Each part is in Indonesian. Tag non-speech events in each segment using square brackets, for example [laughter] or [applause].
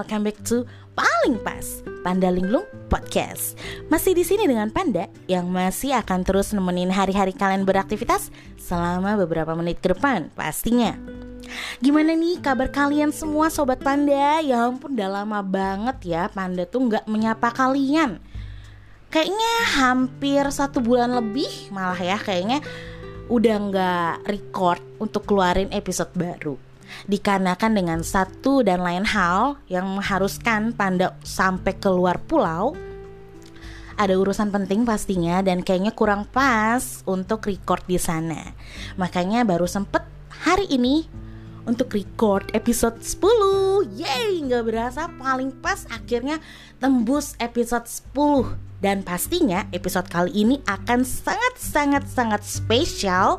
welcome back to Paling Pas Panda Linglung Podcast. Masih di sini dengan Panda yang masih akan terus nemenin hari-hari kalian beraktivitas selama beberapa menit ke depan pastinya. Gimana nih kabar kalian semua sobat Panda? Ya ampun udah lama banget ya Panda tuh nggak menyapa kalian. Kayaknya hampir satu bulan lebih malah ya kayaknya udah nggak record untuk keluarin episode baru dikarenakan dengan satu dan lain hal yang mengharuskan Panda sampai keluar pulau. Ada urusan penting pastinya dan kayaknya kurang pas untuk record di sana. Makanya baru sempet hari ini untuk record episode 10 Yeay nggak berasa paling pas akhirnya tembus episode 10 Dan pastinya episode kali ini akan sangat-sangat-sangat spesial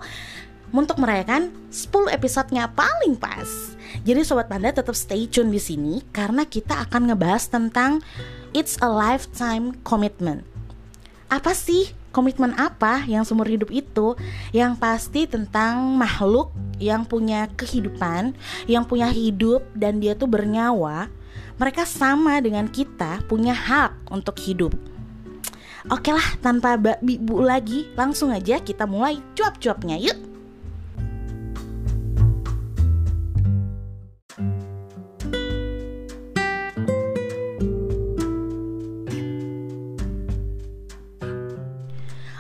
untuk merayakan 10 episodenya paling pas. Jadi sobat panda tetap stay tune di sini karena kita akan ngebahas tentang it's a lifetime commitment. Apa sih komitmen apa yang seumur hidup itu? Yang pasti tentang makhluk yang punya kehidupan, yang punya hidup dan dia tuh bernyawa. Mereka sama dengan kita punya hak untuk hidup. Oke lah, tanpa babi bu lagi, langsung aja kita mulai cuap-cuapnya. Yuk!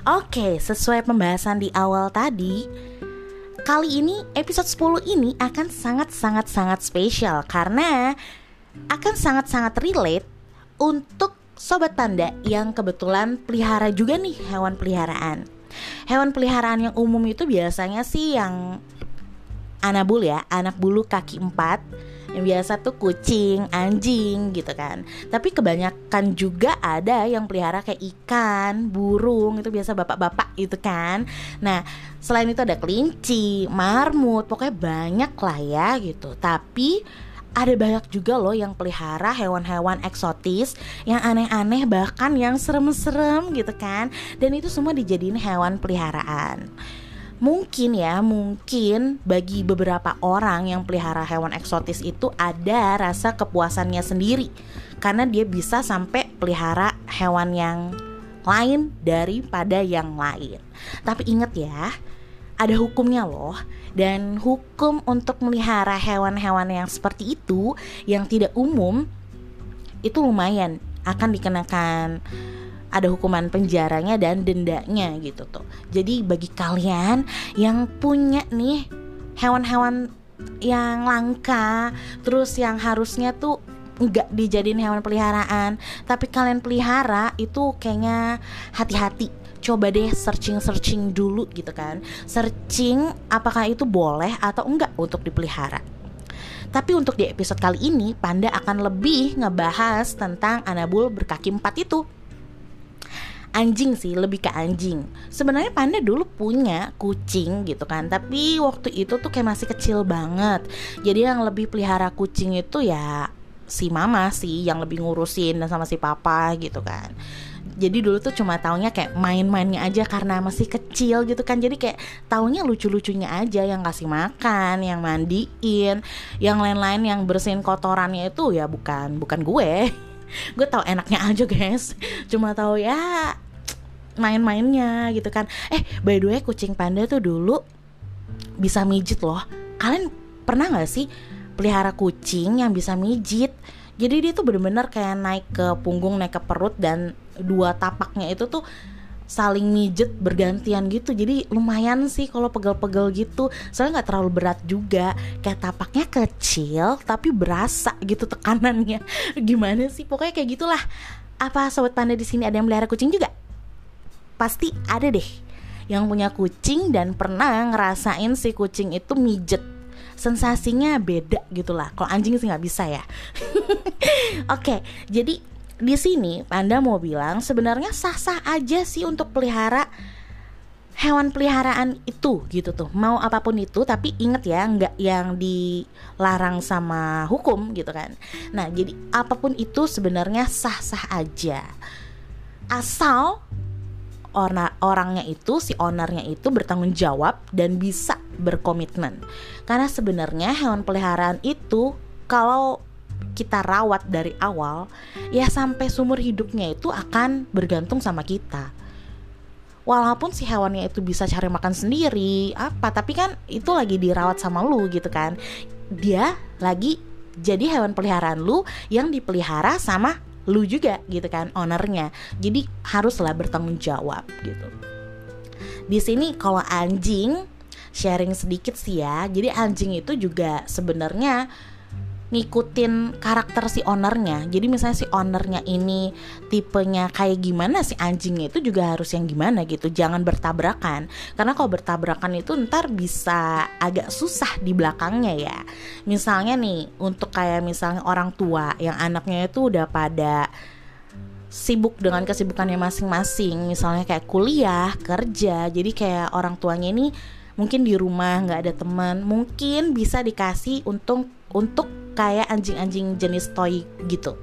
Oke, sesuai pembahasan di awal tadi, kali ini episode 10 ini akan sangat-sangat-sangat spesial karena akan sangat-sangat relate untuk sobat panda yang kebetulan pelihara juga nih hewan peliharaan. Hewan peliharaan yang umum itu biasanya sih yang anabul ya, anak bulu kaki empat yang biasa tuh kucing, anjing gitu kan. Tapi kebanyakan juga ada yang pelihara kayak ikan, burung itu biasa bapak-bapak gitu kan. Nah, selain itu ada kelinci, marmut, pokoknya banyak lah ya gitu. Tapi ada banyak juga loh yang pelihara hewan-hewan eksotis yang aneh-aneh bahkan yang serem-serem gitu kan dan itu semua dijadiin hewan peliharaan mungkin ya mungkin bagi beberapa orang yang pelihara hewan eksotis itu ada rasa kepuasannya sendiri. Karena dia bisa sampai pelihara hewan yang lain daripada yang lain. Tapi ingat ya ada hukumnya loh. Dan hukum untuk melihara hewan-hewan yang seperti itu yang tidak umum itu lumayan. Akan dikenakan ada hukuman penjaranya dan dendanya gitu tuh. Jadi bagi kalian yang punya nih hewan-hewan yang langka, terus yang harusnya tuh nggak dijadiin hewan peliharaan, tapi kalian pelihara itu kayaknya hati-hati. Coba deh searching-searching dulu gitu kan. Searching apakah itu boleh atau enggak untuk dipelihara. Tapi untuk di episode kali ini, Panda akan lebih ngebahas tentang anabul berkaki empat itu anjing sih lebih ke anjing. Sebenarnya panda dulu punya kucing gitu kan tapi waktu itu tuh kayak masih kecil banget. Jadi yang lebih pelihara kucing itu ya si mama sih yang lebih ngurusin dan sama si papa gitu kan. Jadi dulu tuh cuma taunya kayak main-mainnya aja karena masih kecil gitu kan. Jadi kayak taunya lucu-lucunya aja yang kasih makan yang mandiin yang lain-lain yang bersihin kotorannya itu ya bukan bukan gue gue tau enaknya [laughs] aja guys. Cuma tahu ya main-mainnya gitu kan. Eh by the way kucing panda tuh dulu bisa mijit loh. Kalian pernah nggak sih pelihara kucing yang bisa mijit? Jadi dia tuh bener-bener kayak naik ke punggung naik ke perut dan dua tapaknya itu tuh saling mijet bergantian gitu. Jadi lumayan sih kalau pegel-pegel gitu. Soalnya nggak terlalu berat juga. Kayak tapaknya kecil tapi berasa gitu tekanannya. [laughs] Gimana sih? Pokoknya kayak gitulah. Apa sobat panda di sini ada yang melihara kucing juga? Pasti ada deh yang punya kucing dan pernah ngerasain si kucing itu mijet sensasinya beda gitulah. Kalau anjing sih nggak bisa ya. [laughs] Oke okay, jadi di sini Panda mau bilang sebenarnya sah-sah aja sih untuk pelihara hewan peliharaan itu gitu tuh. Mau apa pun itu tapi inget ya nggak yang dilarang sama hukum gitu kan. Nah jadi apa pun itu sebenarnya sah-sah aja. Asal orang orangnya itu si ownernya itu bertanggung jawab dan bisa berkomitmen. Karena sebenarnya hewan peliharaan itu kalau kita rawat dari awal ya sampai sumur hidupnya itu akan bergantung sama kita. Walaupun si hewannya itu bisa cari makan sendiri apa tapi kan itu lagi dirawat sama lu gitu kan. Dia lagi jadi hewan peliharaan lu yang dipelihara sama lu juga gitu kan ownernya. Jadi haruslah bertanggung jawab gitu. Di sini kalau anjing sharing sedikit sih ya. Jadi anjing itu juga sebenarnya ngikutin karakter si ownernya. Jadi misalnya si ownernya ini tipenya kayak gimana si anjingnya itu juga harus yang gimana gitu. Jangan bertabrakan. Karena kalau bertabrakan itu ntar bisa agak susah di belakangnya ya. Misalnya nih untuk kayak misalnya orang tua yang anaknya itu udah pada sibuk dengan kesibukannya masing-masing. Misalnya kayak kuliah kerja. Jadi kayak orang tuanya ini mungkin di rumah nggak ada teman. Mungkin bisa dikasih untuk untuk kayak anjing-anjing jenis toy gitu.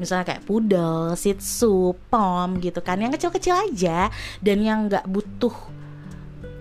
Misalnya kayak poodle, shih tzu, pom gitu kan. Yang kecil-kecil aja dan yang nggak butuh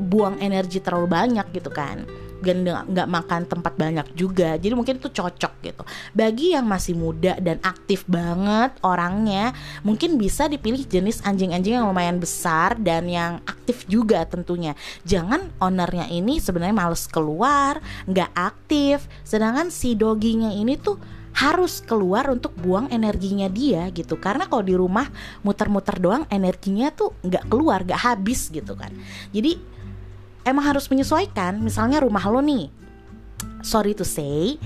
buang energi terlalu banyak gitu kan dan nggak makan tempat banyak juga. Jadi mungkin itu cocok gitu. Bagi yang masih muda dan aktif banget orangnya mungkin bisa dipilih jenis anjing-anjing yang lumayan besar dan yang aktif juga tentunya. Jangan ownernya ini sebenarnya males keluar nggak aktif. Sedangkan si doginya ini tuh harus keluar untuk buang energinya dia gitu. Karena kalau di rumah muter-muter doang energinya tuh nggak keluar nggak habis gitu kan. Jadi emang harus menyesuaikan. Misalnya rumah lo nih sorry to say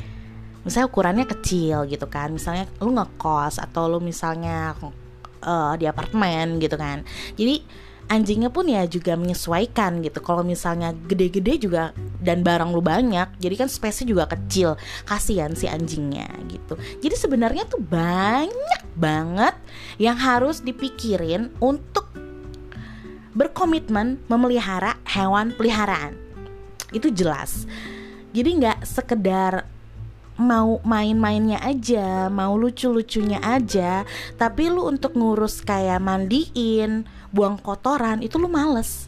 misalnya ukurannya kecil gitu kan. Misalnya lo ngekos atau lo misalnya uh, di apartemen gitu kan. Jadi anjingnya pun ya juga menyesuaikan gitu. Kalau misalnya gede-gede juga dan barang lu banyak jadi kan space juga kecil. Kasihan si anjingnya gitu. Jadi sebenarnya tuh banyak banget yang harus dipikirin untuk berkomitmen memelihara hewan peliharaan. Itu jelas. Jadi nggak sekedar mau main-mainnya aja, mau lucu-lucunya aja, tapi lu untuk ngurus kayak mandiin, buang kotoran itu lu males.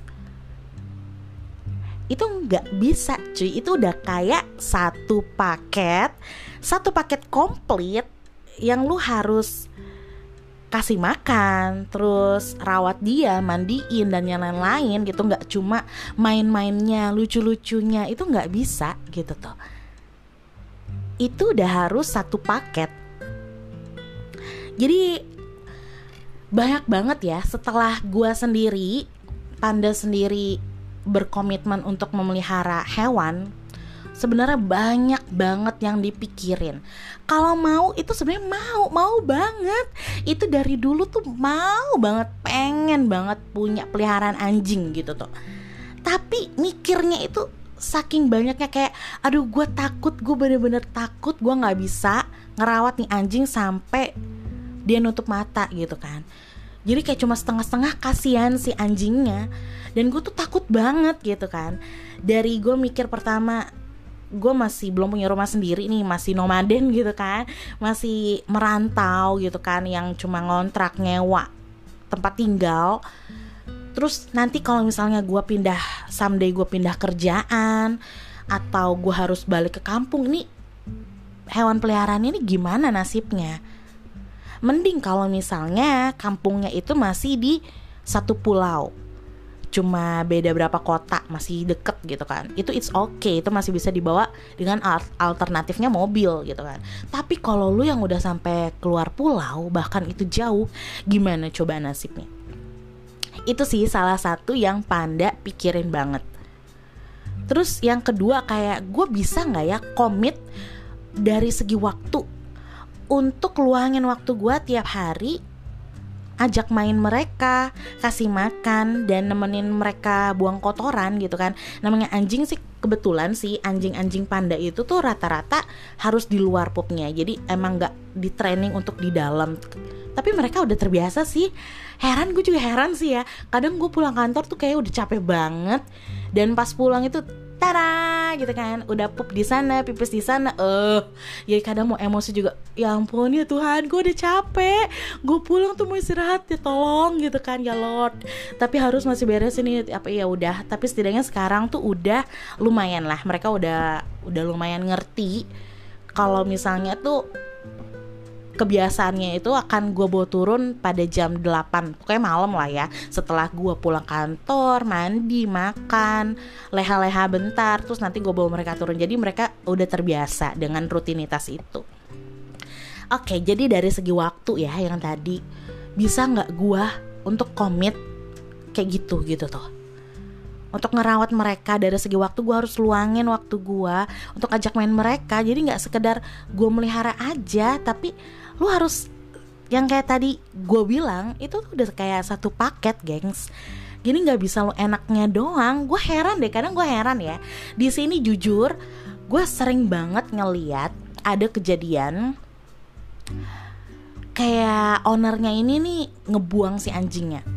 Itu nggak bisa cuy, itu udah kayak satu paket, satu paket komplit yang lu harus kasih makan, terus rawat dia, mandiin dan yang lain-lain gitu nggak cuma main-mainnya, lucu-lucunya itu nggak bisa gitu tuh. Itu udah harus satu paket. Jadi banyak banget ya setelah gua sendiri, Panda sendiri berkomitmen untuk memelihara hewan sebenarnya banyak banget yang dipikirin. Kalau mau itu sebenarnya mau mau banget. Itu dari dulu tuh mau banget pengen banget punya peliharaan anjing gitu tuh. Tapi mikirnya itu saking banyaknya kayak aduh gue takut gue bener-bener takut gue nggak bisa ngerawat nih anjing sampai dia nutup mata gitu kan. Jadi kayak cuma setengah-setengah kasihan si anjingnya. Dan gue tuh takut banget gitu kan. Dari gue mikir pertama gue masih belum punya rumah sendiri nih masih nomaden gitu kan masih merantau gitu kan yang cuma ngontrak nyewa tempat tinggal. Terus nanti kalau misalnya gue pindah someday gue pindah kerjaan atau gue harus balik ke kampung nih hewan peliharaan ini gimana nasibnya? Mending kalau misalnya kampungnya itu masih di satu pulau cuma beda berapa kota masih deket gitu kan. Itu it's okay itu masih bisa dibawa dengan alternatifnya mobil gitu kan. Tapi kalau lu yang udah sampai keluar pulau bahkan itu jauh gimana coba nasibnya? Itu sih salah satu yang panda pikirin banget. Terus yang kedua kayak gue bisa nggak ya komit dari segi waktu? Untuk luangin waktu gue tiap hari ajak main mereka, kasih makan dan nemenin mereka buang kotoran gitu kan. Namanya anjing sih kebetulan sih anjing-anjing panda itu tuh rata-rata harus di luar pupnya. Jadi emang nggak di training untuk di dalam. Tapi mereka udah terbiasa sih. Heran gue juga heran sih ya. Kadang gue pulang kantor tuh kayak udah capek banget dan pas pulang itu Tara gitu kan. Udah pup di sana pipis di sana. Eh uh, ya kadang mau emosi juga ya ampun ya Tuhan gue udah capek. Gue pulang tuh mau istirahat ya tolong gitu kan ya Lord. Tapi harus masih beres ini apa ya udah. Tapi setidaknya sekarang tuh udah lumayan lah. Mereka udah udah lumayan ngerti kalau misalnya tuh kebiasaannya itu akan gue bawa turun pada jam 8 pokoknya malam lah ya. Setelah gue pulang kantor mandi makan leha-leha bentar terus nanti gue bawa mereka turun. Jadi mereka udah terbiasa dengan rutinitas itu. Oke jadi dari segi waktu ya yang tadi bisa nggak gue untuk komit kayak gitu gitu tuh untuk ngerawat mereka dari segi waktu gue harus luangin waktu gue untuk ajak main mereka. Jadi nggak sekedar gue melihara aja tapi lu harus yang kayak tadi gue bilang itu tuh udah kayak satu paket gengs. Gini nggak bisa lo enaknya doang. Gue heran deh kadang gue heran ya. Di sini jujur gue sering banget ngeliat ada kejadian kayak ownernya ini nih ngebuang si anjingnya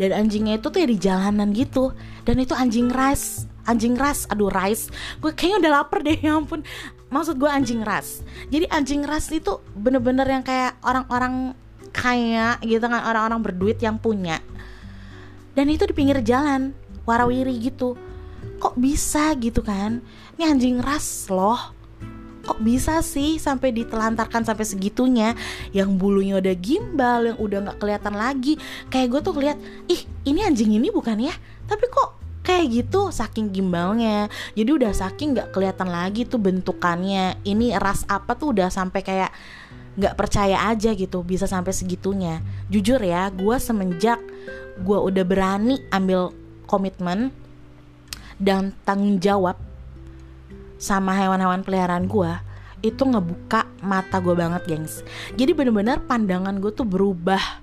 dan anjingnya itu tuh ya di jalanan gitu. Dan itu anjing ras anjing ras aduh rice. Gue kayaknya udah lapar deh [laughs] ya ampun. Maksud gue anjing ras jadi anjing ras itu bener-bener yang kayak orang-orang kaya gitu kan. Orang-orang berduit yang punya. Dan itu di pinggir jalan. Warawiri gitu. Kok bisa gitu kan? Ini anjing ras loh kok bisa sih sampai ditelantarkan sampai segitunya? Yang bulunya udah gimbal yang udah nggak kelihatan lagi. Kayak gue tuh lihat ih ini anjing ini bukan ya? Tapi kok kayak gitu saking gimbalnya? Jadi udah saking nggak kelihatan lagi tuh bentukannya. Ini ras apa tuh udah sampai kayak nggak percaya aja gitu bisa sampai segitunya. Jujur ya gue semenjak gue udah berani ambil komitmen dan tanggung jawab sama hewan-hewan peliharaan gue itu ngebuka mata gue banget gengs. Jadi bener-bener pandangan gue tuh berubah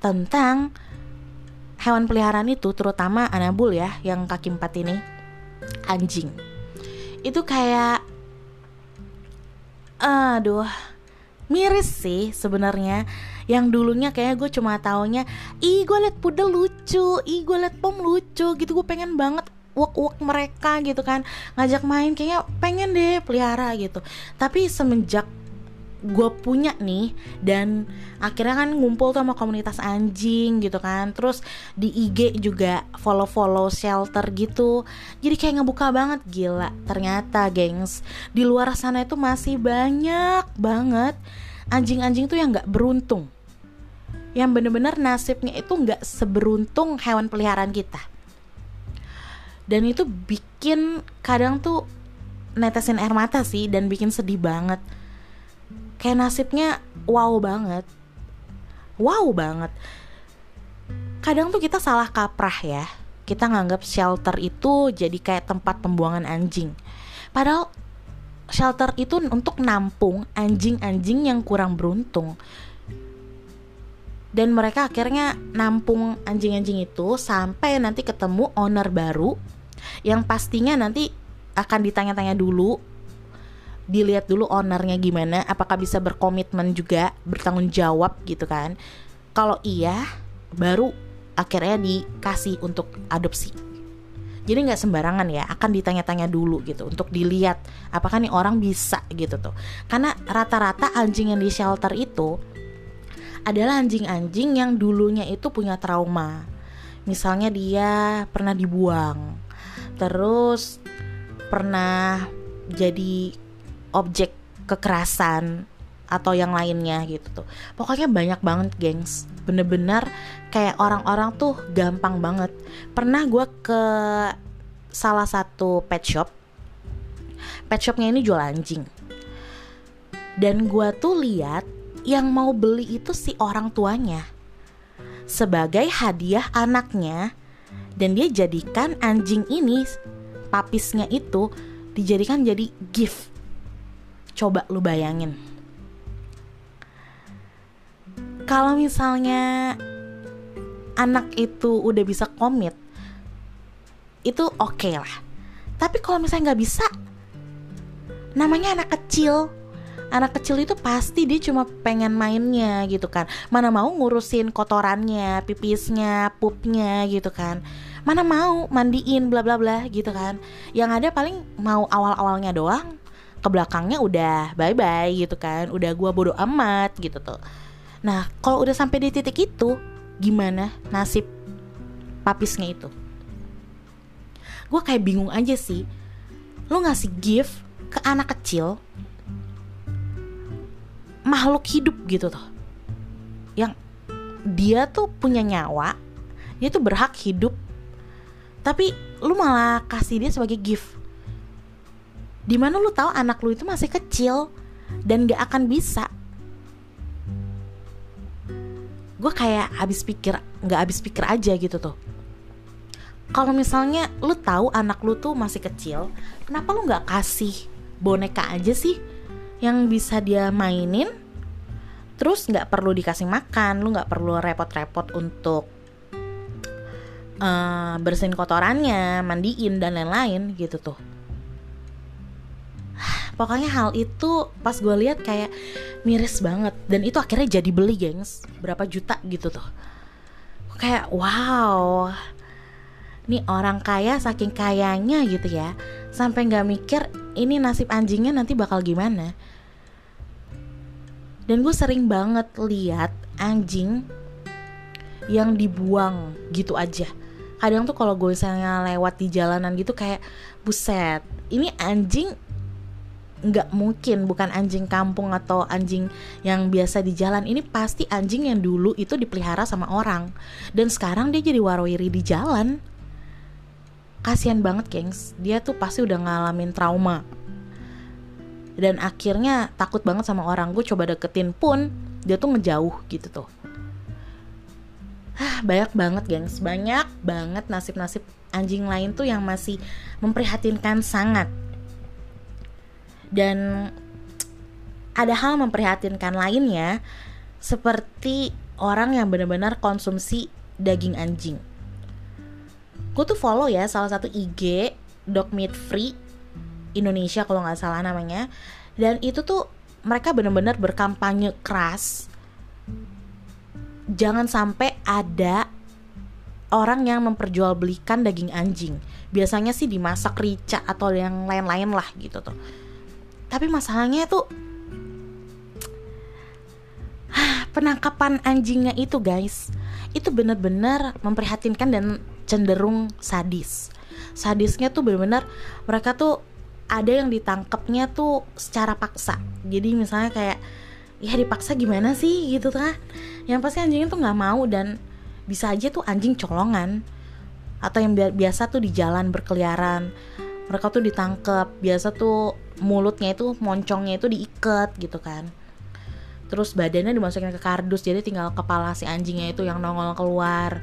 tentang hewan peliharaan itu terutama anabul ya yang kaki empat ini. Anjing. Itu kayak aduh miris sih sebenarnya. Yang dulunya kayak gue cuma taunya ih gue liat pudel lucu ih gue liat pom lucu gitu. Gue pengen banget uak-uak mereka gitu kan. Ngajak main kayaknya pengen deh pelihara gitu. Tapi semenjak gue punya nih dan akhirnya kan ngumpul tuh sama komunitas anjing gitu kan. Terus di IG juga follow-follow shelter gitu. Jadi kayak ngebuka banget. Gila ternyata gengs. Di luar sana itu masih banyak banget anjing-anjing tuh yang nggak beruntung. Yang bener-bener nasibnya itu nggak seberuntung hewan peliharaan kita dan itu bikin kadang tuh netesin air mata sih dan bikin sedih banget. Kayak nasibnya wow banget. Wow banget. Kadang tuh kita salah kaprah ya. Kita nganggap shelter itu jadi kayak tempat pembuangan anjing. Padahal shelter itu untuk nampung anjing-anjing yang kurang beruntung. Dan mereka akhirnya nampung anjing-anjing itu sampai nanti ketemu owner baru yang pastinya nanti akan ditanya-tanya dulu dilihat dulu ownernya gimana apakah bisa berkomitmen juga bertanggung jawab gitu kan. Kalau iya baru akhirnya dikasih untuk adopsi. Jadi nggak sembarangan ya akan ditanya-tanya dulu gitu untuk dilihat apakah nih orang bisa gitu tuh. Karena rata-rata anjing yang di shelter itu adalah anjing-anjing yang dulunya itu punya trauma. Misalnya dia pernah dibuang terus pernah jadi objek kekerasan atau yang lainnya gitu tuh. Pokoknya banyak banget gengs. Bener-bener kayak orang-orang tuh gampang banget. Pernah gue ke salah satu pet shop. Pet shopnya ini jual anjing. Dan gue tuh lihat yang mau beli itu si orang tuanya. Sebagai hadiah anaknya dan dia jadikan anjing ini papisnya itu dijadikan jadi gift. Coba lu bayangin. Kalau misalnya anak itu udah bisa komit itu oke okay lah. Tapi kalau misalnya nggak bisa namanya anak kecil anak kecil itu pasti dia cuma pengen mainnya gitu kan. Mana mau ngurusin kotorannya pipisnya pupnya gitu kan. Mana mau mandiin bla bla bla gitu kan. Yang ada paling mau awal awalnya doang ke belakangnya udah bye bye gitu kan. Udah gua bodoh amat gitu tuh. Nah kalau udah sampai di titik itu gimana nasib papisnya itu? Gue kayak bingung aja sih. Lo ngasih gift ke anak kecil makhluk hidup gitu tuh yang dia tuh punya nyawa dia tuh berhak hidup. Tapi lu malah kasih dia sebagai gift. Di mana lu tahu anak lu itu masih kecil dan gak akan bisa. Gue kayak habis pikir nggak habis pikir aja gitu tuh kalau misalnya lu tahu anak lu tuh masih kecil kenapa lu nggak kasih boneka aja sih yang bisa dia mainin terus nggak perlu dikasih makan lu nggak perlu repot-repot untuk uh, bersihin kotorannya mandiin dan lain-lain gitu tuh. Pokoknya hal itu pas gue lihat kayak miris banget dan itu akhirnya jadi beli gengs. Berapa juta gitu tuh. Kayak wow. Ini orang kaya saking kayanya gitu ya sampai nggak mikir ini nasib anjingnya nanti bakal gimana? Dan gue sering banget lihat anjing yang dibuang gitu aja. Kadang tuh kalau gue misalnya lewat di jalanan gitu kayak buset ini anjing nggak mungkin bukan anjing kampung atau anjing yang biasa di jalan. Ini pasti anjing yang dulu itu dipelihara sama orang. Dan sekarang dia jadi warwiri di jalan kasihan banget gengs. Dia tuh pasti udah ngalamin trauma. Dan akhirnya takut banget sama orang. Gue coba deketin pun dia tuh ngejauh gitu tuh. Ah banyak banget gengs. Banyak banget nasib-nasib anjing lain tuh yang masih memprihatinkan sangat. Dan ada hal memprihatinkan lainnya seperti orang yang benar-benar konsumsi daging anjing. Gue tuh follow ya salah satu IG dog meat free Indonesia kalau nggak salah namanya. Dan itu tuh mereka benar-benar berkampanye keras. Jangan sampai ada orang yang memperjualbelikan daging anjing. Biasanya sih dimasak rica atau yang lain-lain lah gitu tuh. Tapi masalahnya tuh [sighs] penangkapan anjingnya itu guys itu benar-benar memprihatinkan dan cenderung sadis. Sadisnya tuh benar-benar mereka tuh ada yang ditangkapnya tuh secara paksa. Jadi misalnya kayak ya dipaksa gimana sih? Gitu kan. Yang pasti anjingnya tuh nggak mau dan bisa aja tuh anjing colongan atau yang biasa tuh di jalan berkeliaran. Mereka tuh ditangkap biasa tuh mulutnya itu moncongnya itu diikat gitu kan. Terus badannya dimasukin ke kardus jadi tinggal kepala si anjingnya itu yang nongol keluar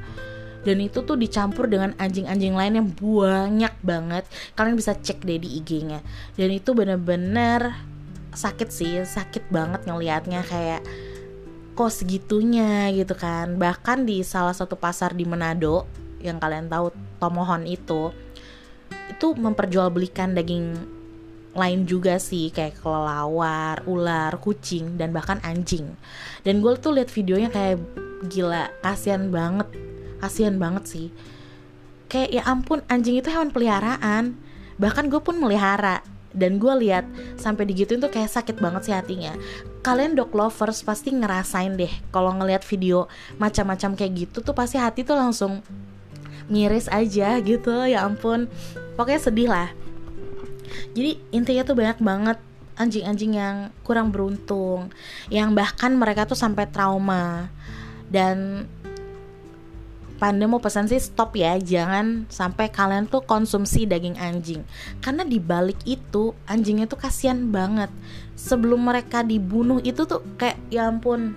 dan itu tuh dicampur dengan anjing-anjing lain yang banyak banget. Kalian bisa cek deh di IG-nya dan itu bener-bener sakit sih sakit banget ngelihatnya kayak kok segitunya gitu kan. Bahkan di salah satu pasar di Manado yang kalian tahu Tomohon itu itu memperjualbelikan daging lain juga sih kayak kelelawar, ular, kucing dan bahkan anjing. Dan gue tuh lihat videonya kayak gila, kasihan banget, kasihan banget sih. Kayak ya ampun anjing itu hewan peliharaan. Bahkan gue pun melihara dan gue lihat sampai digituin tuh kayak sakit banget sih hatinya. Kalian dog lovers pasti ngerasain deh kalau ngelihat video macam-macam kayak gitu tuh pasti hati tuh langsung miris aja gitu ya ampun pokoknya sedih lah jadi intinya tuh banyak banget anjing-anjing yang kurang beruntung yang bahkan mereka tuh sampai trauma dan Panda mau pesan sih stop ya. Jangan sampai kalian tuh konsumsi daging anjing. Karena di balik itu anjingnya tuh kasihan banget. Sebelum mereka dibunuh itu tuh kayak ya ampun.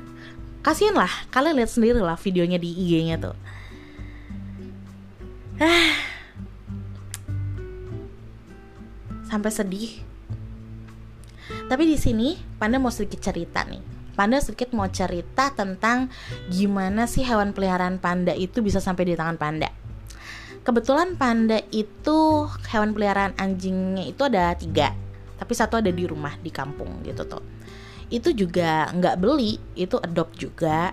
Kasihan lah. Kalian lihat sendiri lah videonya di IG-nya tuh. [sighs] Sampai sedih. Tapi di sini Panda mau sedikit cerita nih. Panda sedikit mau cerita tentang gimana sih hewan peliharaan panda itu bisa sampai di tangan panda. Kebetulan panda itu hewan peliharaan anjingnya itu ada tiga, tapi satu ada di rumah di kampung gitu tuh. Itu juga nggak beli, itu adopt juga.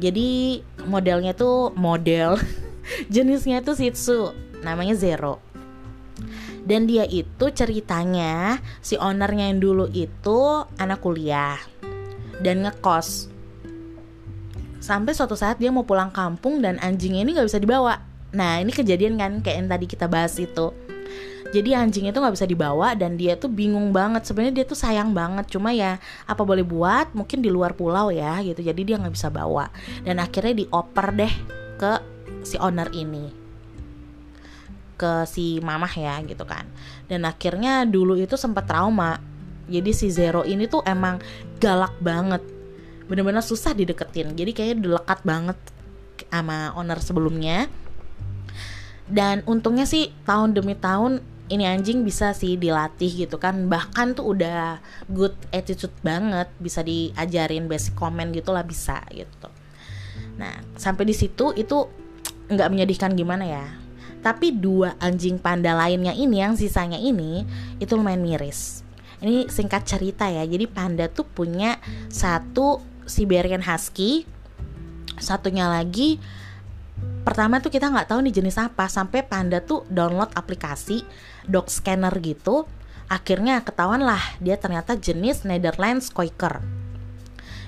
Jadi modelnya tuh model [laughs] jenisnya itu Shih Tzu namanya Zero dan dia itu ceritanya si ownernya yang dulu itu anak kuliah dan ngekos. Sampai suatu saat dia mau pulang kampung dan anjingnya ini nggak bisa dibawa. Nah ini kejadian kan kayak yang tadi kita bahas itu. Jadi anjing itu nggak bisa dibawa dan dia tuh bingung banget. Sebenarnya dia tuh sayang banget. Cuma ya apa boleh buat? Mungkin di luar pulau ya gitu. Jadi dia nggak bisa bawa. Dan akhirnya dioper deh ke si owner ini. Ke si mamah ya gitu kan. Dan akhirnya dulu itu sempat trauma jadi si Zero ini tuh emang galak banget. Bener-bener susah dideketin. Jadi kayaknya dekat banget sama owner sebelumnya. Dan untungnya sih tahun demi tahun ini anjing bisa sih dilatih gitu kan. Bahkan tuh udah good attitude banget. Bisa diajarin basic comment gitulah bisa gitu. Nah sampai di situ itu nggak menyedihkan gimana ya? Tapi dua anjing panda lainnya ini yang sisanya ini itu lumayan miris ini singkat cerita ya. Jadi panda tuh punya satu Siberian Husky. Satunya lagi pertama tuh kita nggak tahu nih jenis apa sampai panda tuh download aplikasi dog scanner gitu. Akhirnya ketahuan lah dia ternyata jenis Netherlands Quaker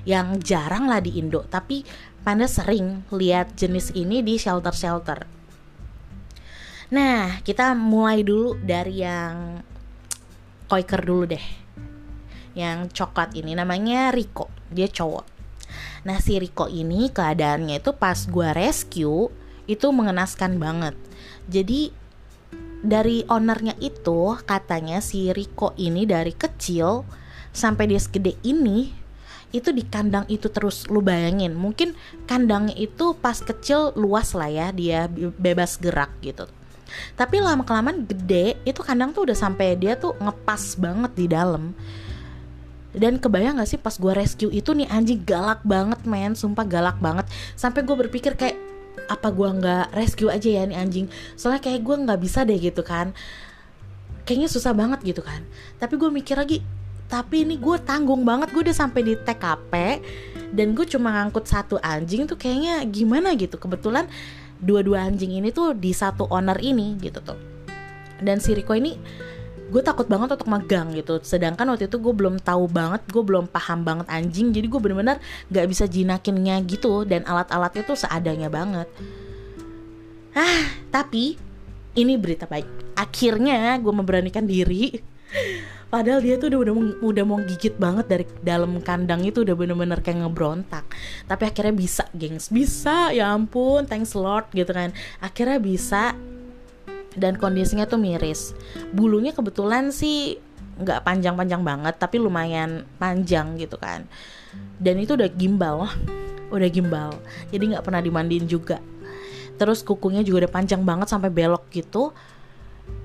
yang jarang lah di Indo tapi panda sering lihat jenis ini di shelter-shelter. Nah kita mulai dulu dari yang Quaker dulu deh. Yang coklat ini namanya Rico. Dia cowok. Nah si Rico ini keadaannya itu pas gue rescue itu mengenaskan banget. Jadi dari ownernya itu katanya si Riko ini dari kecil sampai dia segede ini itu di kandang itu terus lu bayangin. Mungkin kandangnya itu pas kecil luas lah ya dia bebas gerak gitu tapi lama kelamaan gede itu kandang tuh udah sampai dia tuh ngepas banget di dalam. Dan kebayang gak sih pas gue rescue itu nih anjing galak banget men. Sumpah galak banget. Sampai gue berpikir kayak apa gue nggak rescue aja ya nih anjing? Soalnya kayak gue nggak bisa deh gitu kan. Kayaknya susah banget gitu kan. Tapi gue mikir lagi tapi ini gue tanggung banget. Gue udah sampai di TKP dan gue cuma ngangkut satu anjing tuh kayaknya gimana gitu. Kebetulan dua-dua anjing ini tuh di satu owner ini gitu tuh. Dan si Riko ini gue takut banget untuk megang gitu. Sedangkan waktu itu gue belum tahu banget gue belum paham banget anjing. Jadi gue bener-bener gak bisa jinakinnya gitu. Dan alat-alatnya tuh seadanya banget. Ah tapi ini berita baik. Akhirnya gue memberanikan diri Padahal dia tuh udah udah udah mau gigit banget dari dalam kandang itu udah bener-bener kayak ngebrontak. Tapi akhirnya bisa, gengs. Bisa, ya ampun, thanks Lord gitu kan. Akhirnya bisa dan kondisinya tuh miris bulunya kebetulan sih nggak panjang-panjang banget tapi lumayan panjang gitu kan dan itu udah gimbal udah gimbal jadi nggak pernah dimandiin juga terus kukunya juga udah panjang banget sampai belok gitu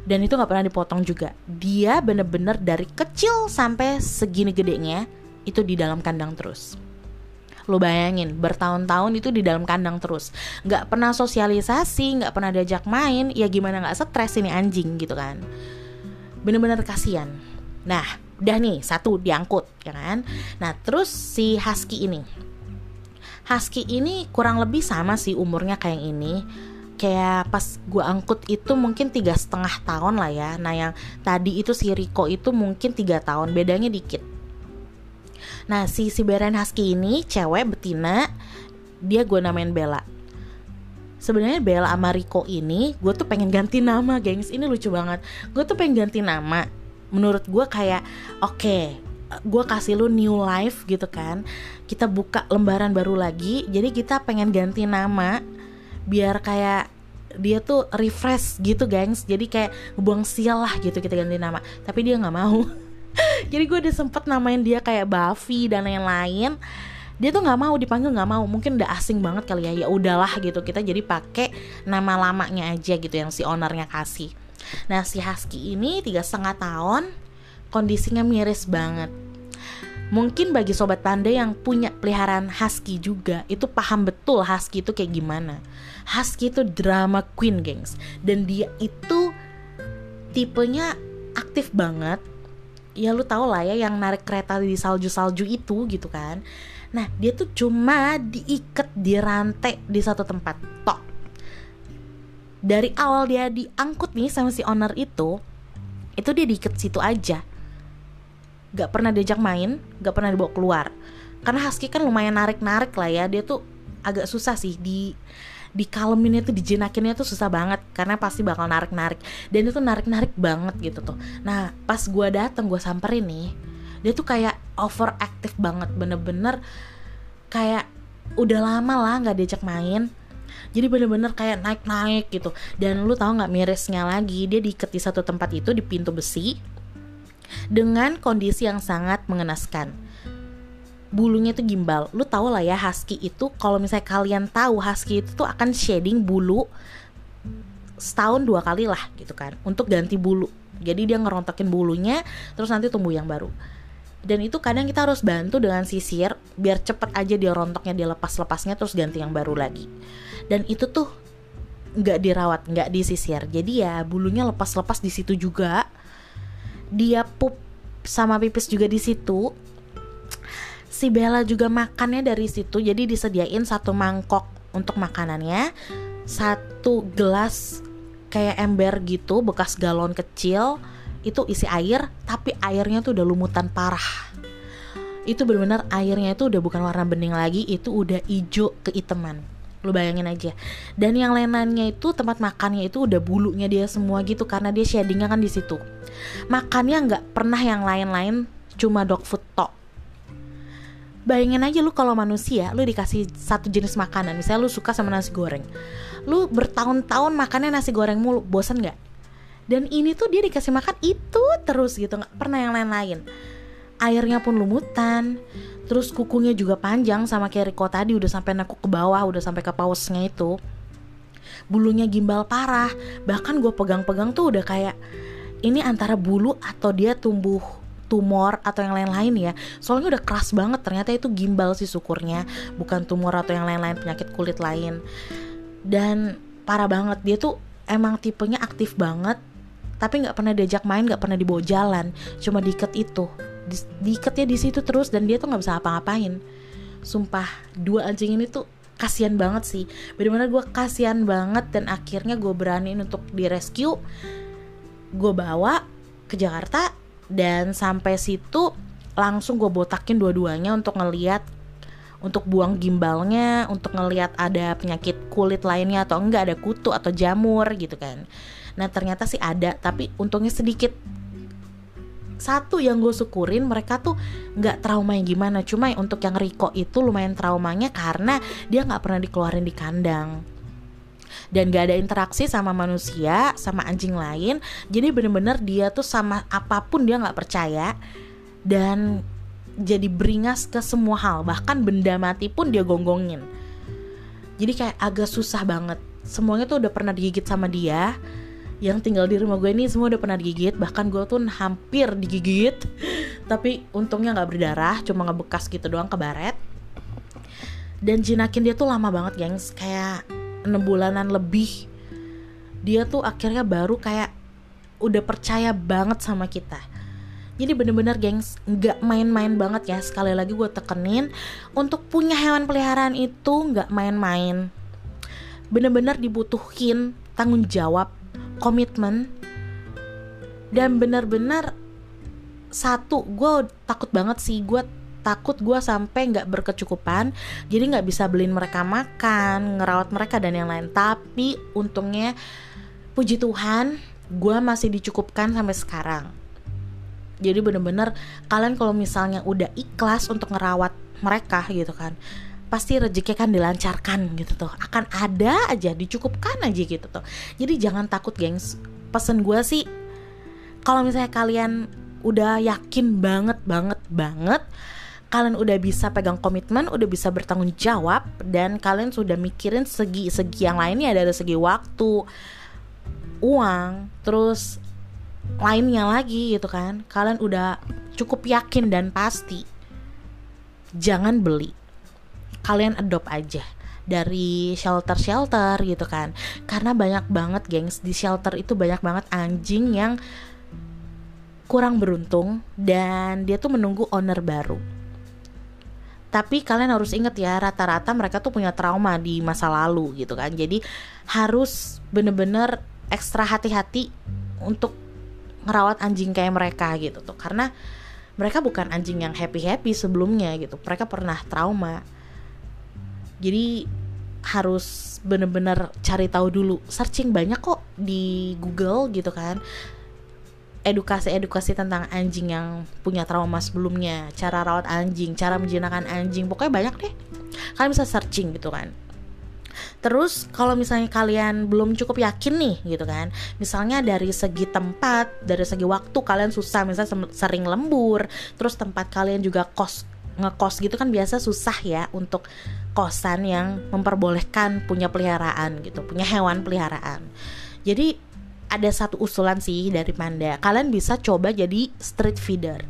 dan itu nggak pernah dipotong juga. Dia bener-bener dari kecil sampai segini gedenya itu di dalam kandang terus. Lo bayangin bertahun-tahun itu di dalam kandang terus. Gak pernah sosialisasi, gak pernah diajak main Ya gimana gak stres ini anjing gitu kan. Bener-bener kasihan. Nah udah nih satu diangkut ya kan? Nah terus si Husky ini. Husky ini kurang lebih sama sih umurnya kayak ini kayak pas gue angkut itu mungkin tiga setengah tahun lah ya nah yang tadi itu si Rico itu mungkin tiga tahun bedanya dikit Nah si Siberian Husky ini cewek betina dia gue namain Bella. Sebenarnya Bella sama Rico ini gue tuh pengen ganti nama gengs ini lucu banget. Gue tuh pengen ganti nama. Menurut gue kayak oke okay, gue kasih lu new life gitu kan. Kita buka lembaran baru lagi. Jadi kita pengen ganti nama biar kayak dia tuh refresh gitu gengs. Jadi kayak buang sial lah gitu kita ganti nama. Tapi dia nggak mau. [laughs] Jadi gue udah sempet namain dia kayak Buffy dan lain-lain. Dia tuh nggak mau dipanggil nggak mau. Mungkin udah asing banget kali ya. Ya udahlah gitu kita jadi pakai nama lamanya aja gitu yang si ownernya kasih. Nah si husky ini tiga setengah tahun kondisinya miris banget. Mungkin bagi sobat panda yang punya peliharaan husky juga itu paham betul husky itu kayak gimana husky itu drama queen gengs. Dan dia itu tipenya aktif banget. Ya lu tau lah ya yang narik kereta di salju-salju itu gitu kan. Nah dia tuh cuma diikat di rantai di satu tempat. Tok. Dari awal dia diangkut nih sama si owner itu itu dia diikat situ aja. Gak pernah diajak main gak pernah dibawa keluar. Karena husky kan lumayan narik-narik lah ya dia tuh agak susah sih di dikaleminnya tuh dijenakinnya tuh susah banget karena pasti bakal narik-narik. Dan itu narik-narik banget gitu tuh. Nah pas gue dateng gue samperin nih dia tuh kayak overactive banget bener-bener kayak udah lama lah nggak diajak main. Jadi bener-bener kayak naik-naik gitu. Dan lu tahu nggak mirisnya lagi dia diikat di satu tempat itu di pintu besi dengan kondisi yang sangat mengenaskan bulunya itu gimbal. Lu tau lah ya husky itu kalau misalnya kalian tahu husky itu tuh akan shading bulu setahun dua kali lah gitu kan untuk ganti bulu. Jadi dia ngerontokin bulunya terus nanti tumbuh yang baru. Dan itu kadang kita harus bantu dengan sisir biar cepet aja dia rontoknya dia lepas-lepasnya terus ganti yang baru lagi. Dan itu tuh nggak dirawat, nggak disisir. Jadi ya bulunya lepas-lepas di situ juga. Dia pup sama pipis juga di situ si Bella juga makannya dari situ jadi disediain satu mangkok untuk makanannya satu gelas kayak ember gitu bekas galon kecil itu isi air tapi airnya tuh udah lumutan parah. Itu benar-benar airnya itu udah bukan warna bening lagi itu udah hijau keiteman. Lu bayangin aja. Dan yang lain-lainnya itu tempat makannya itu udah bulunya dia semua gitu karena dia shadingnya kan di situ. Makannya nggak pernah yang lain-lain cuma dog food tok bayangin aja lu kalau manusia lu dikasih satu jenis makanan. Misalnya lu suka sama nasi goreng. Lu bertahun-tahun makannya nasi goreng mulu. Bosan nggak? Dan ini tuh dia dikasih makan itu terus gitu. Nggak pernah yang lain-lain. Airnya pun lumutan. Terus kukunya juga panjang sama kayak Riko tadi. Udah sampai nekuk ke bawah udah sampai ke pausnya itu. Bulunya gimbal parah. Bahkan gue pegang-pegang tuh udah kayak ini antara bulu atau dia tumbuh tumor atau yang lain-lain ya. Soalnya udah keras banget ternyata itu gimbal sih syukurnya. Bukan tumor atau yang lain-lain penyakit kulit lain. Dan parah banget dia tuh emang tipenya aktif banget tapi nggak pernah diajak main nggak pernah dibawa jalan. Cuma diikat itu. Di, diikatnya di situ terus dan dia tuh nggak bisa apa-ngapain. Sumpah dua anjing ini tuh kasihan banget sih. Benar-benar gue kasihan banget dan akhirnya gue beraniin untuk di rescue gue bawa ke Jakarta dan sampai situ langsung gue botakin dua-duanya untuk ngeliat untuk buang gimbalnya untuk ngeliat ada penyakit kulit lainnya atau enggak ada kutu atau jamur gitu kan. Nah ternyata sih ada tapi untungnya sedikit. Satu yang gue syukurin mereka tuh nggak trauma yang gimana. Cuma untuk yang Riko itu lumayan traumanya karena dia nggak pernah dikeluarin di kandang dan gak ada interaksi sama manusia sama anjing lain. Jadi bener-bener dia tuh sama apa pun dia nggak percaya. Dan jadi beringas ke semua hal. Bahkan benda mati pun dia gonggongin. Jadi kayak agak susah banget. Semuanya tuh udah pernah digigit sama dia. Yang tinggal di rumah gue ini semua udah pernah digigit. Bahkan gue tuh hampir digigit. [laughs] Tapi untungnya nggak berdarah cuma ngebekas gitu doang ke baret. Dan jinakin dia tuh lama banget gengs. Kayak enam bulanan lebih dia tuh akhirnya baru kayak udah percaya banget sama kita. Jadi bener-bener gengs nggak main-main banget ya. Sekali lagi gue tekenin untuk punya hewan peliharaan itu nggak main-main. Bener-bener dibutuhin tanggung jawab komitmen dan bener-bener satu gue takut banget sih gue takut gue sampai nggak berkecukupan jadi nggak bisa beliin mereka makan ngerawat mereka dan yang lain. Tapi untungnya puji Tuhan gue masih dicukupkan sampai sekarang. Jadi bener-bener kalian kalau misalnya udah ikhlas untuk ngerawat mereka gitu kan pasti rezeki kan dilancarkan gitu tuh. Akan ada aja dicukupkan aja gitu tuh. Jadi jangan takut gengs. Pesen gue sih kalau misalnya kalian udah yakin banget banget banget kalian udah bisa pegang komitmen, udah bisa bertanggung jawab dan kalian sudah mikirin segi-segi yang lainnya dari segi waktu, uang, terus lainnya lagi gitu kan. Kalian udah cukup yakin dan pasti. Jangan beli. Kalian adopt aja dari shelter-shelter gitu kan. Karena banyak banget gengs di shelter itu banyak banget anjing yang kurang beruntung dan dia tuh menunggu owner baru tapi kalian harus inget ya rata-rata mereka tuh punya trauma di masa lalu gitu kan. Jadi harus bener-bener ekstra hati-hati untuk ngerawat anjing kayak mereka gitu tuh. Karena mereka bukan anjing yang happy happy sebelumnya gitu. Mereka pernah trauma. Jadi harus bener-bener cari tahu dulu. Searching banyak kok di Google gitu kan edukasi-edukasi tentang anjing yang punya trauma sebelumnya, cara rawat anjing, cara menjinakkan anjing, pokoknya banyak deh. Kalian bisa searching gitu kan. Terus kalau misalnya kalian belum cukup yakin nih gitu kan Misalnya dari segi tempat, dari segi waktu kalian susah Misalnya sering lembur Terus tempat kalian juga kos ngekos gitu kan biasa susah ya untuk kosan yang memperbolehkan punya peliharaan gitu, punya hewan peliharaan. Jadi ada satu usulan sih dari Panda. Kalian bisa coba jadi street feeder.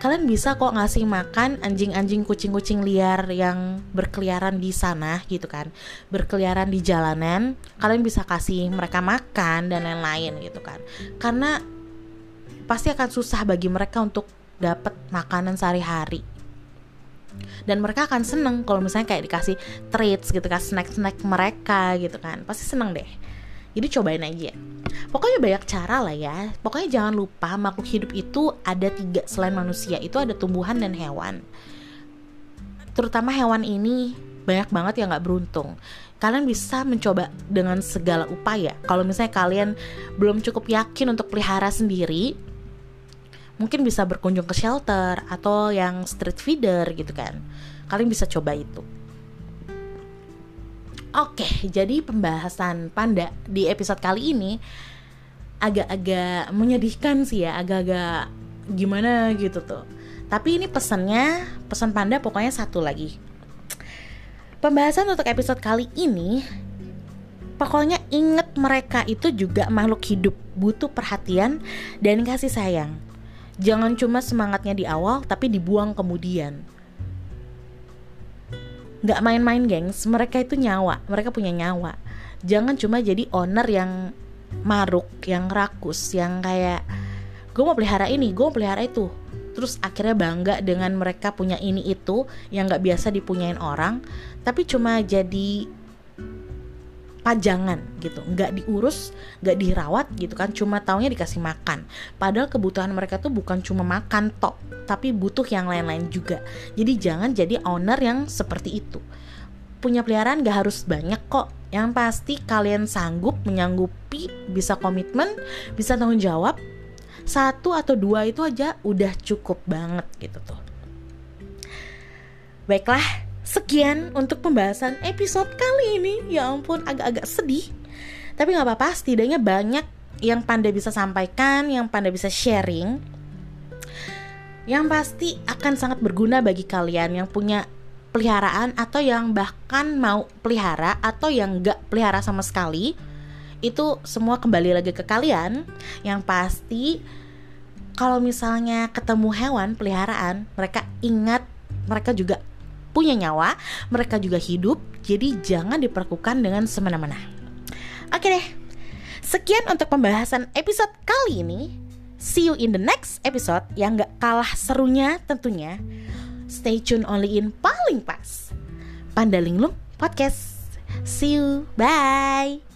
Kalian bisa kok ngasih makan anjing-anjing kucing-kucing liar yang berkeliaran di sana gitu kan. Berkeliaran di jalanan kalian bisa kasih mereka makan dan lain-lain gitu kan. Karena pasti akan susah bagi mereka untuk dapat makanan sehari-hari. Dan mereka akan seneng kalau misalnya kayak dikasih treats gitu kan snack-snack mereka gitu kan. Pasti seneng deh jadi cobain aja. Pokoknya banyak cara lah ya. Pokoknya jangan lupa makhluk hidup itu ada tiga. Selain manusia itu ada tumbuhan dan hewan. Terutama hewan ini banyak banget yang nggak beruntung. Kalian bisa mencoba dengan segala upaya. Kalau misalnya kalian belum cukup yakin untuk pelihara sendiri mungkin bisa berkunjung ke shelter atau yang street feeder gitu kan. Kalian bisa coba itu Oke, jadi pembahasan panda di episode kali ini agak-agak menyedihkan sih ya, agak-agak gimana gitu tuh. Tapi ini pesannya, pesan panda pokoknya satu lagi. Pembahasan untuk episode kali ini pokoknya inget mereka itu juga makhluk hidup, butuh perhatian dan kasih sayang. Jangan cuma semangatnya di awal tapi dibuang kemudian nggak main-main gengs. Mereka itu nyawa. Mereka punya nyawa. Jangan cuma jadi owner yang maruk yang rakus yang kayak gue mau pelihara ini gue mau pelihara itu. Terus akhirnya bangga dengan mereka punya ini itu yang nggak biasa dipunyain orang tapi cuma jadi pajangan gitu. Nggak diurus nggak dirawat gitu kan cuma taunya dikasih makan. Padahal kebutuhan mereka tuh bukan cuma makan tok tapi butuh yang lain-lain juga. Jadi jangan jadi owner yang seperti itu. Punya peliharaan gak harus banyak kok. Yang pasti kalian sanggup menyanggupi bisa komitmen bisa tanggung jawab. Satu atau dua itu aja udah cukup banget gitu tuh. Baiklah Sekian untuk pembahasan episode kali ini. Ya ampun, agak-agak sedih. Tapi nggak apa-apa, setidaknya banyak yang Panda bisa sampaikan, yang Panda bisa sharing. Yang pasti akan sangat berguna bagi kalian yang punya peliharaan atau yang bahkan mau pelihara atau yang nggak pelihara sama sekali. Itu semua kembali lagi ke kalian. Yang pasti kalau misalnya ketemu hewan peliharaan, mereka ingat mereka juga punya nyawa, mereka juga hidup, jadi jangan diperlakukan dengan semena-mena. Oke deh, sekian untuk pembahasan episode kali ini. See you in the next episode yang gak kalah serunya tentunya. Stay tune only in paling pas. Pandalinglung Podcast. See you, bye.